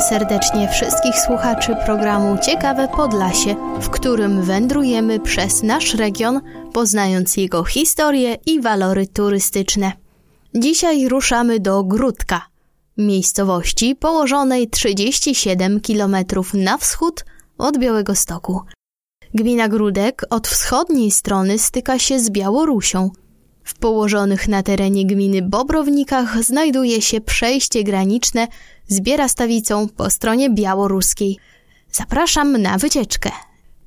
Serdecznie wszystkich słuchaczy programu Ciekawe Podlasie, w którym wędrujemy przez nasz region, poznając jego historię i walory turystyczne. Dzisiaj ruszamy do Grudka, miejscowości położonej 37 km na wschód od Białego Stoku. Gmina Grudek od wschodniej strony styka się z Białorusią. W położonych na terenie gminy Bobrownikach znajduje się przejście graniczne z Bierastawicą po stronie białoruskiej. Zapraszam na wycieczkę.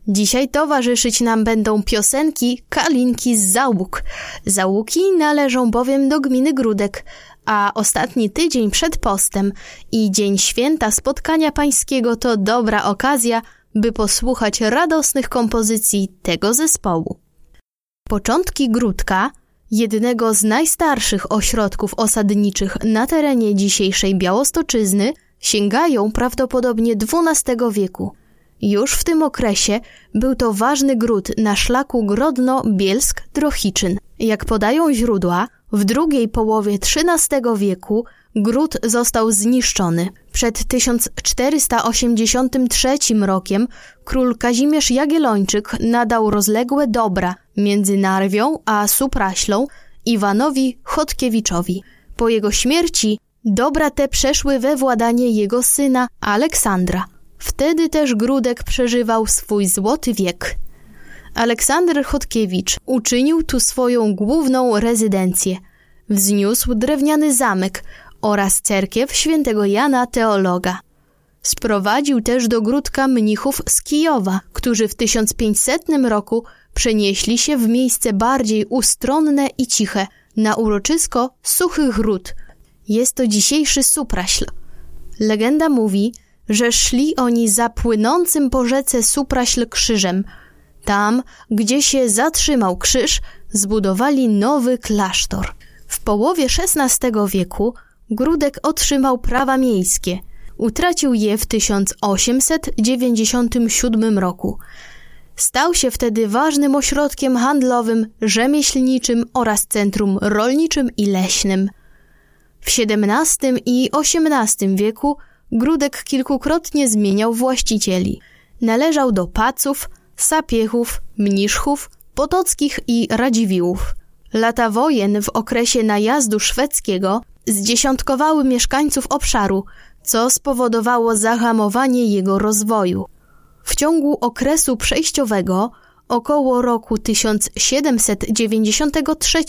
Dzisiaj towarzyszyć nam będą piosenki Kalinki z Załuk. Załuki należą bowiem do gminy Grudek, a ostatni tydzień przed postem i dzień święta spotkania pańskiego to dobra okazja, by posłuchać radosnych kompozycji tego zespołu. Początki Grudka – jednego z najstarszych ośrodków osadniczych na terenie dzisiejszej Białostoczyzny, sięgają prawdopodobnie XII wieku. Już w tym okresie był to ważny gród na szlaku Grodno-Bielsk-Drohiczyn. Jak podają źródła, w drugiej połowie XIII wieku gród został zniszczony. Przed 1483 rokiem król Kazimierz Jagiellończyk nadał rozległe dobra między Narwią a Supraślą Iwanowi Chodkiewiczowi. Po jego śmierci dobra te przeszły we władanie jego syna Aleksandra. Wtedy też Grudek przeżywał swój złoty wiek. Aleksander Chodkiewicz uczynił tu swoją główną rezydencję. Wzniósł drewniany zamek oraz cerkiew świętego Jana Teologa. Sprowadził też do Grudka mnichów z Kijowa, którzy w 1500 roku przenieśli się w miejsce bardziej ustronne i ciche, na uroczysko Suchych Ród. Jest to dzisiejszy Supraśl. Legenda mówi, że szli oni za płynącym po rzece Supraśl krzyżem. Tam, gdzie się zatrzymał krzyż, zbudowali nowy klasztor. W połowie XVI wieku Grudek otrzymał prawa miejskie. Utracił je w 1897 roku. Stał się wtedy ważnym ośrodkiem handlowym, rzemieślniczym oraz centrum rolniczym i leśnym. W XVII i XVIII wieku Grudek kilkukrotnie zmieniał właścicieli. Należał do Paców, Sapiechów, Mniszchów, Potockich i Radziwiłłów. Lata wojen w okresie najazdu szwedzkiego zdziesiątkowały mieszkańców obszaru, co spowodowało zahamowanie jego rozwoju. W ciągu okresu przejściowego, około roku 1793,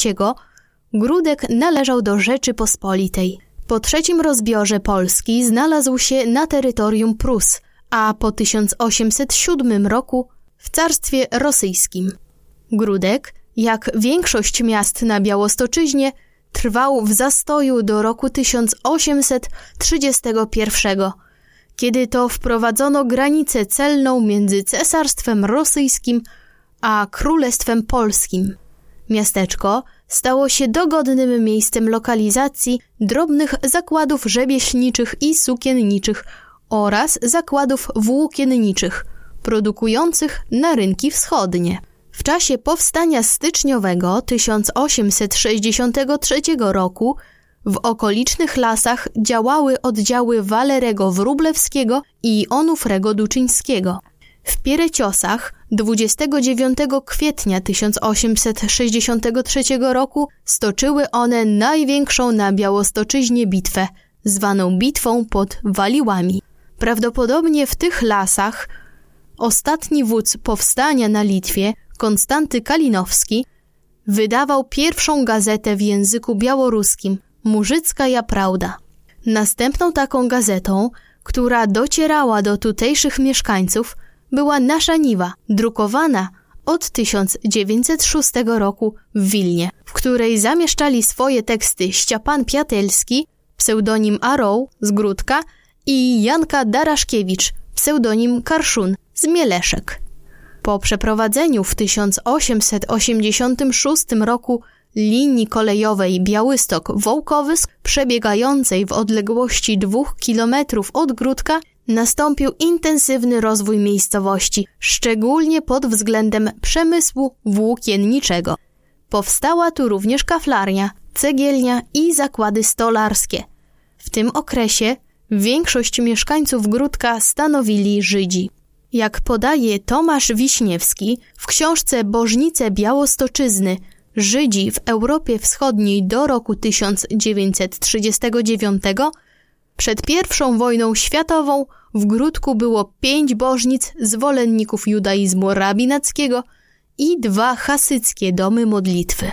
Grudek należał do Rzeczypospolitej. Po trzecim rozbiorze Polski znalazł się na terytorium Prus, a po 1807 roku w Carstwie Rosyjskim. Grudek, jak większość miast na Białostoczyźnie, trwał w zastoju do roku 1831 kiedy to wprowadzono granicę celną między Cesarstwem Rosyjskim a Królestwem Polskim. Miasteczko stało się dogodnym miejscem lokalizacji drobnych zakładów rzemieślniczych i sukienniczych oraz zakładów włókienniczych, produkujących na rynki wschodnie. W czasie powstania styczniowego 1863 roku w okolicznych lasach działały oddziały Walerego Wróblewskiego i Onufrego Duczyńskiego. W Piereciosach 29 kwietnia 1863 roku stoczyły one największą na Białostoczyźnie bitwę, zwaną bitwą pod Waliłami. Prawdopodobnie w tych lasach ostatni wódz powstania na Litwie, Konstanty Kalinowski, wydawał pierwszą gazetę w języku białoruskim, Murzycka Prawda. Następną taką gazetą, która docierała do tutejszych mieszkańców, była Nasza Niwa, drukowana od 1906 roku w Wilnie, w której zamieszczali swoje teksty Ściapan Piatelski, pseudonim Aroł z Grudka i Janka Daraszkiewicz, pseudonim Karszun z Mieleszek. Po przeprowadzeniu w 1886 roku linii kolejowej Białystok-Wołkowysk przebiegającej w odległości dwóch kilometrów od Grudka nastąpił intensywny rozwój miejscowości, szczególnie pod względem przemysłu włókienniczego. Powstała tu również kaflarnia, cegielnia i zakłady stolarskie. W tym okresie większość mieszkańców Grudka stanowili Żydzi. Jak podaje Tomasz Wiśniewski w książce Bożnice Białostoczyzny Żydzi w Europie Wschodniej do roku 1939 przed I wojną światową w Grudku było pięć bożnic zwolenników judaizmu rabinackiego i dwa hasyckie domy modlitwy.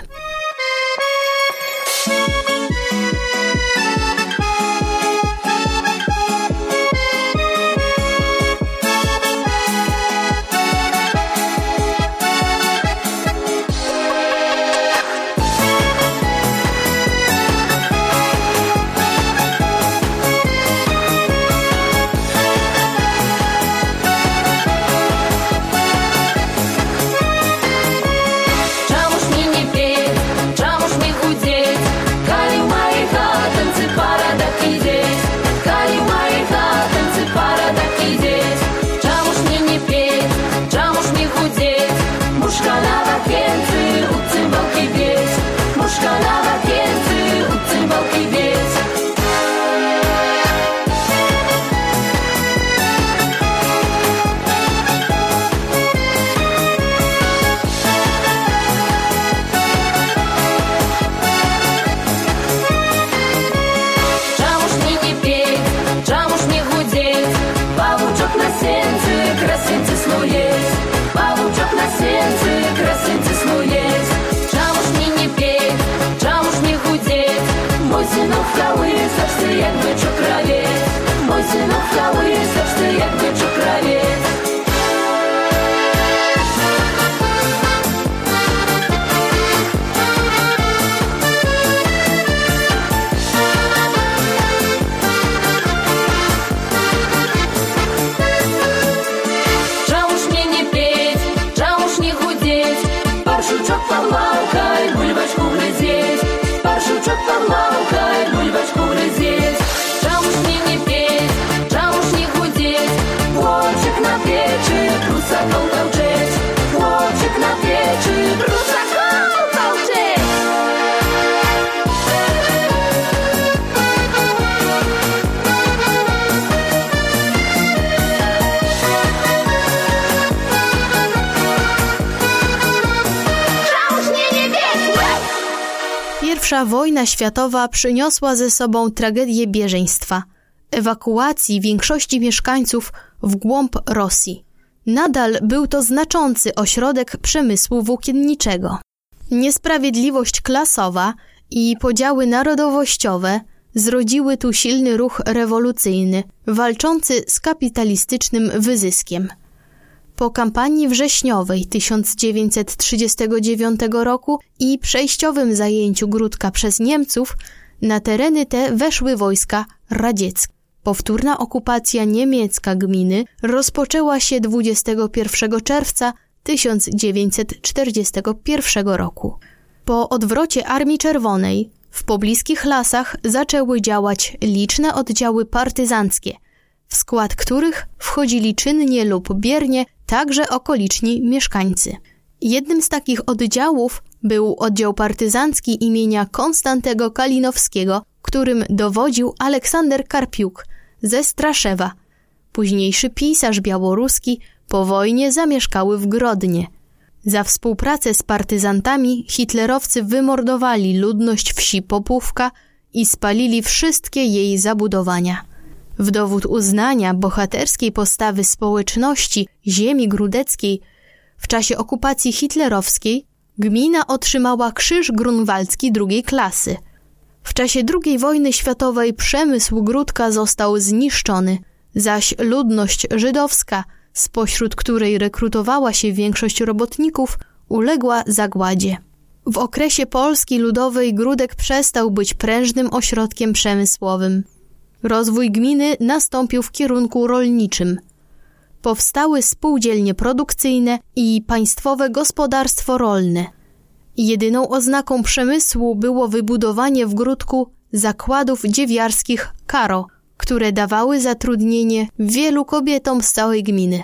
Wojna światowa przyniosła ze sobą tragedię bieżeństwa, ewakuacji większości mieszkańców w głąb Rosji. Nadal był to znaczący ośrodek przemysłu włókienniczego. Niesprawiedliwość klasowa i podziały narodowościowe zrodziły tu silny ruch rewolucyjny, walczący z kapitalistycznym wyzyskiem. Po kampanii wrześniowej 1939 roku i przejściowym zajęciu Gródka przez Niemców, na tereny te weszły wojska radzieckie. Powtórna okupacja niemiecka gminy rozpoczęła się 21 czerwca 1941 roku. Po odwrocie Armii Czerwonej w pobliskich lasach zaczęły działać liczne oddziały partyzanckie, w skład których wchodzili czynnie lub biernie także okoliczni mieszkańcy. Jednym z takich oddziałów był oddział partyzancki imienia Konstantego Kalinowskiego, którym dowodził Aleksander Karpiuk ze Straszewa. Późniejszy pisarz białoruski po wojnie zamieszkały w Grodnie. Za współpracę z partyzantami hitlerowcy wymordowali ludność wsi Popówka i spalili wszystkie jej zabudowania. W dowód uznania bohaterskiej postawy społeczności ziemi grudeckiej w czasie okupacji hitlerowskiej gmina otrzymała Krzyż Grunwaldzki drugiej klasy. W czasie II wojny światowej przemysł Grudka został zniszczony, zaś ludność żydowska spośród której rekrutowała się większość robotników, uległa zagładzie. W okresie Polski Ludowej Grudek przestał być prężnym ośrodkiem przemysłowym. Rozwój gminy nastąpił w kierunku rolniczym. Powstały spółdzielnie produkcyjne i państwowe gospodarstwo rolne. Jedyną oznaką przemysłu było wybudowanie w Grudku zakładów dziewiarskich Karo, które dawały zatrudnienie wielu kobietom z całej gminy.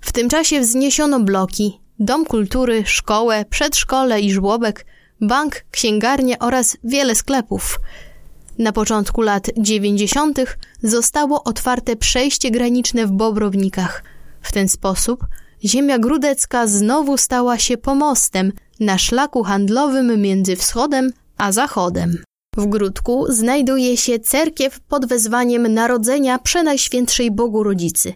W tym czasie wzniesiono bloki, dom kultury, szkołę, przedszkole i żłobek, bank, księgarnię oraz wiele sklepów. Na początku lat 90. zostało otwarte przejście graniczne w Bobrownikach. W ten sposób ziemia grudecka znowu stała się pomostem na szlaku handlowym między wschodem a zachodem. W Grudku znajduje się cerkiew pod wezwaniem Narodzenia Przenajświętszej Bogu Rodzicy.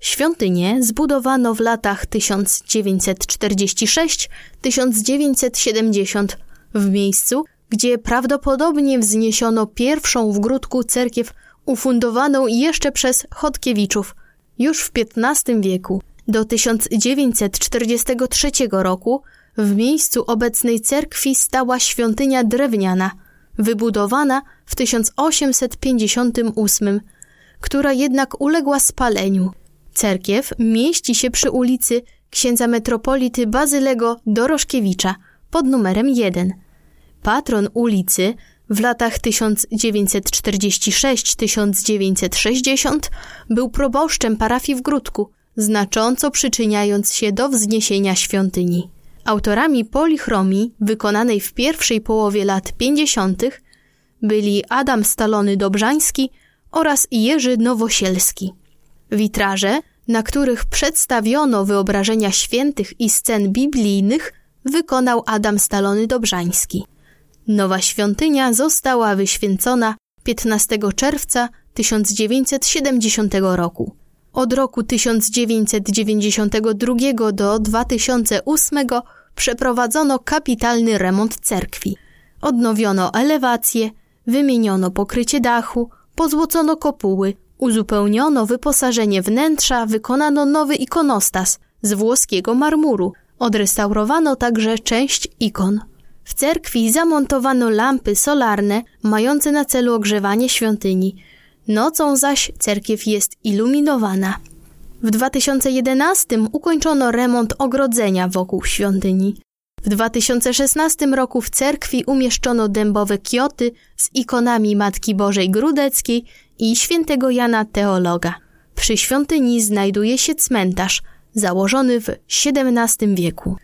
Świątynię zbudowano w latach 1946-1970 w miejscu, gdzie prawdopodobnie wzniesiono pierwszą w Grudku cerkiew ufundowaną jeszcze przez Chodkiewiczów już w XV wieku. Do 1943 roku w miejscu obecnej cerkwi stała świątynia drewniana, wybudowana w 1858, która jednak uległa spaleniu. Cerkiew mieści się przy ulicy księdza metropolity Bazylego Dorożkiewicza pod numerem 1. Patron ulicy w latach 1946-1960 był proboszczem parafii w Grudku, znacząco przyczyniając się do wzniesienia świątyni. Autorami polichromii wykonanej w pierwszej połowie lat 50. byli Adam Stalony Dobrzański oraz Jerzy Nowosielski. Witraże, na których przedstawiono wyobrażenia świętych i scen biblijnych, wykonał Adam Stalony Dobrzański. Nowa świątynia została wyświęcona 15 czerwca 1970 roku. Od roku 1992 do 2008 przeprowadzono kapitalny remont cerkwi. Odnowiono elewację, wymieniono pokrycie dachu, pozłocono kopuły, uzupełniono wyposażenie wnętrza, wykonano nowy ikonostas z włoskiego marmuru, odrestaurowano także część ikon. W cerkwi zamontowano lampy solarne mające na celu ogrzewanie świątyni. Nocą zaś cerkiew jest iluminowana. W 2011 ukończono remont ogrodzenia wokół świątyni. W 2016 roku w cerkwi umieszczono dębowe kioty z ikonami Matki Bożej Grudeckiej i świętego Jana Teologa. Przy świątyni znajduje się cmentarz, założony w XVII wieku.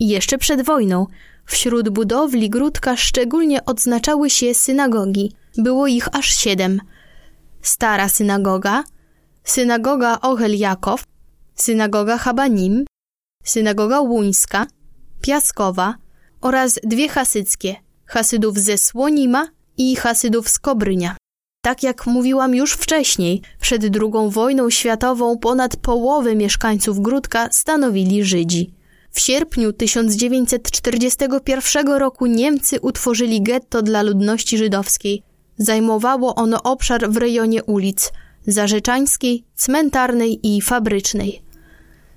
Jeszcze przed wojną, wśród budowli Gródka szczególnie odznaczały się synagogi. Było ich aż siedem. Stara synagoga, synagoga Ochel Jakow, synagoga Habanim, synagoga Łuńska, Piaskowa oraz dwie hasyckie, Hasydów ze Słonima i Hasydów z Kobrynia. Tak jak mówiłam już wcześniej, przed II wojną światową ponad połowę mieszkańców Gródka stanowili Żydzi. W sierpniu 1941 roku Niemcy utworzyli getto dla ludności żydowskiej. Zajmowało ono obszar w rejonie ulic Zarzeczańskiej, Cmentarnej i Fabrycznej.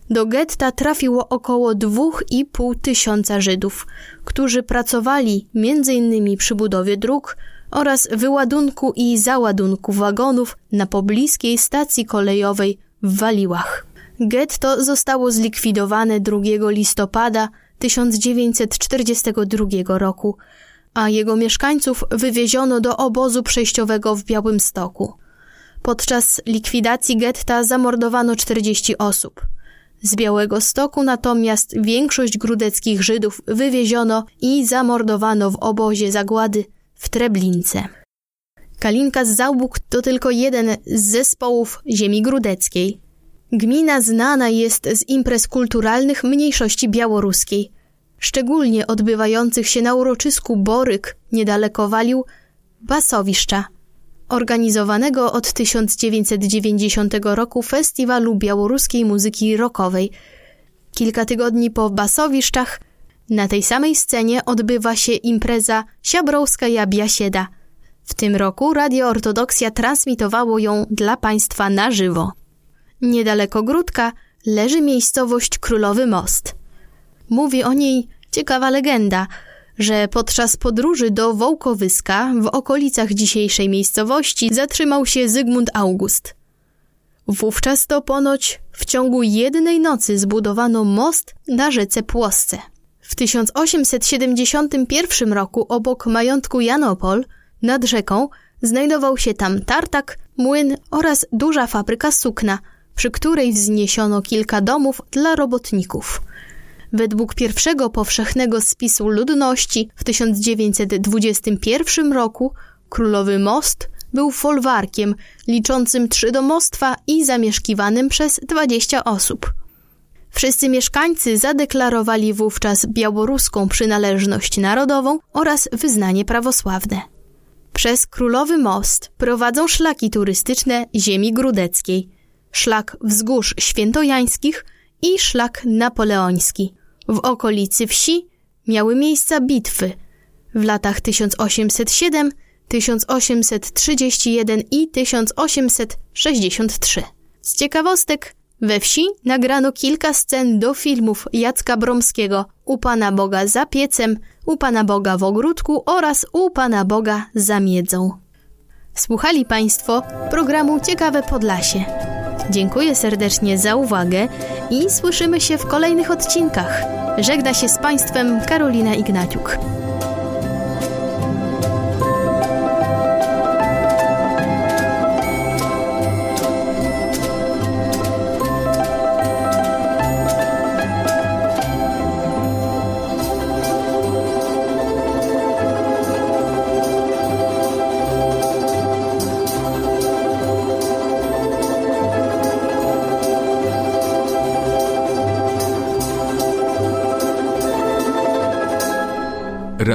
Do getta trafiło około 2,5 tysiąca Żydów, którzy pracowali m.in. przy budowie dróg oraz wyładunku i załadunku wagonów na pobliskiej stacji kolejowej w Waliłach. Getto zostało zlikwidowane 2 listopada 1942 roku, a jego mieszkańców wywieziono do obozu przejściowego w Białymstoku. Podczas likwidacji getta zamordowano 40 osób. Z Białego Stoku natomiast większość grudeckich Żydów wywieziono i zamordowano w obozie zagłady w Treblince. Kalinka z Załbuk to tylko jeden z zespołów ziemi grudeckiej. Gmina znana jest z imprez kulturalnych mniejszości białoruskiej, szczególnie odbywających się na uroczysku Boryk niedaleko Walił, Basowiszcza, organizowanego od 1990 roku Festiwalu Białoruskiej Muzyki Rockowej. Kilka tygodni po Basowiszczach na tej samej scenie odbywa się impreza Siabrowska Biasieda. W tym roku Radio Ortodoksja transmitowało ją dla Państwa na żywo. Niedaleko Gródka leży miejscowość Królowy Most. Mówi o niej ciekawa legenda, że podczas podróży do Wołkowyska w okolicach dzisiejszej miejscowości zatrzymał się Zygmunt August. Wówczas to ponoć w ciągu jednej nocy zbudowano most na rzece Płosce. W 1871 roku obok majątku Janopol nad rzeką znajdował się tam tartak, młyn oraz duża fabryka sukna, przy której wzniesiono kilka domów dla robotników. Według pierwszego powszechnego spisu ludności w 1921 roku Królowy Most był folwarkiem liczącym trzy domostwa i zamieszkiwanym przez 20 osób. Wszyscy mieszkańcy zadeklarowali wówczas białoruską przynależność narodową oraz wyznanie prawosławne. Przez Królowy Most prowadzą szlaki turystyczne ziemi grudeckiej, szlak wzgórz świętojańskich i szlak napoleoński. W okolicy wsi miały miejsca bitwy w latach 1807, 1831 i 1863. Z ciekawostek we wsi nagrano kilka scen do filmów Jacka Bromskiego U Pana Boga za piecem, U Pana Boga w ogródku oraz U Pana Boga za miedzą. Słuchali Państwo programu Ciekawe Podlasie. Dziękuję serdecznie za uwagę i słyszymy się w kolejnych odcinkach. Żegna się z Państwem Karolina Ignaciuk.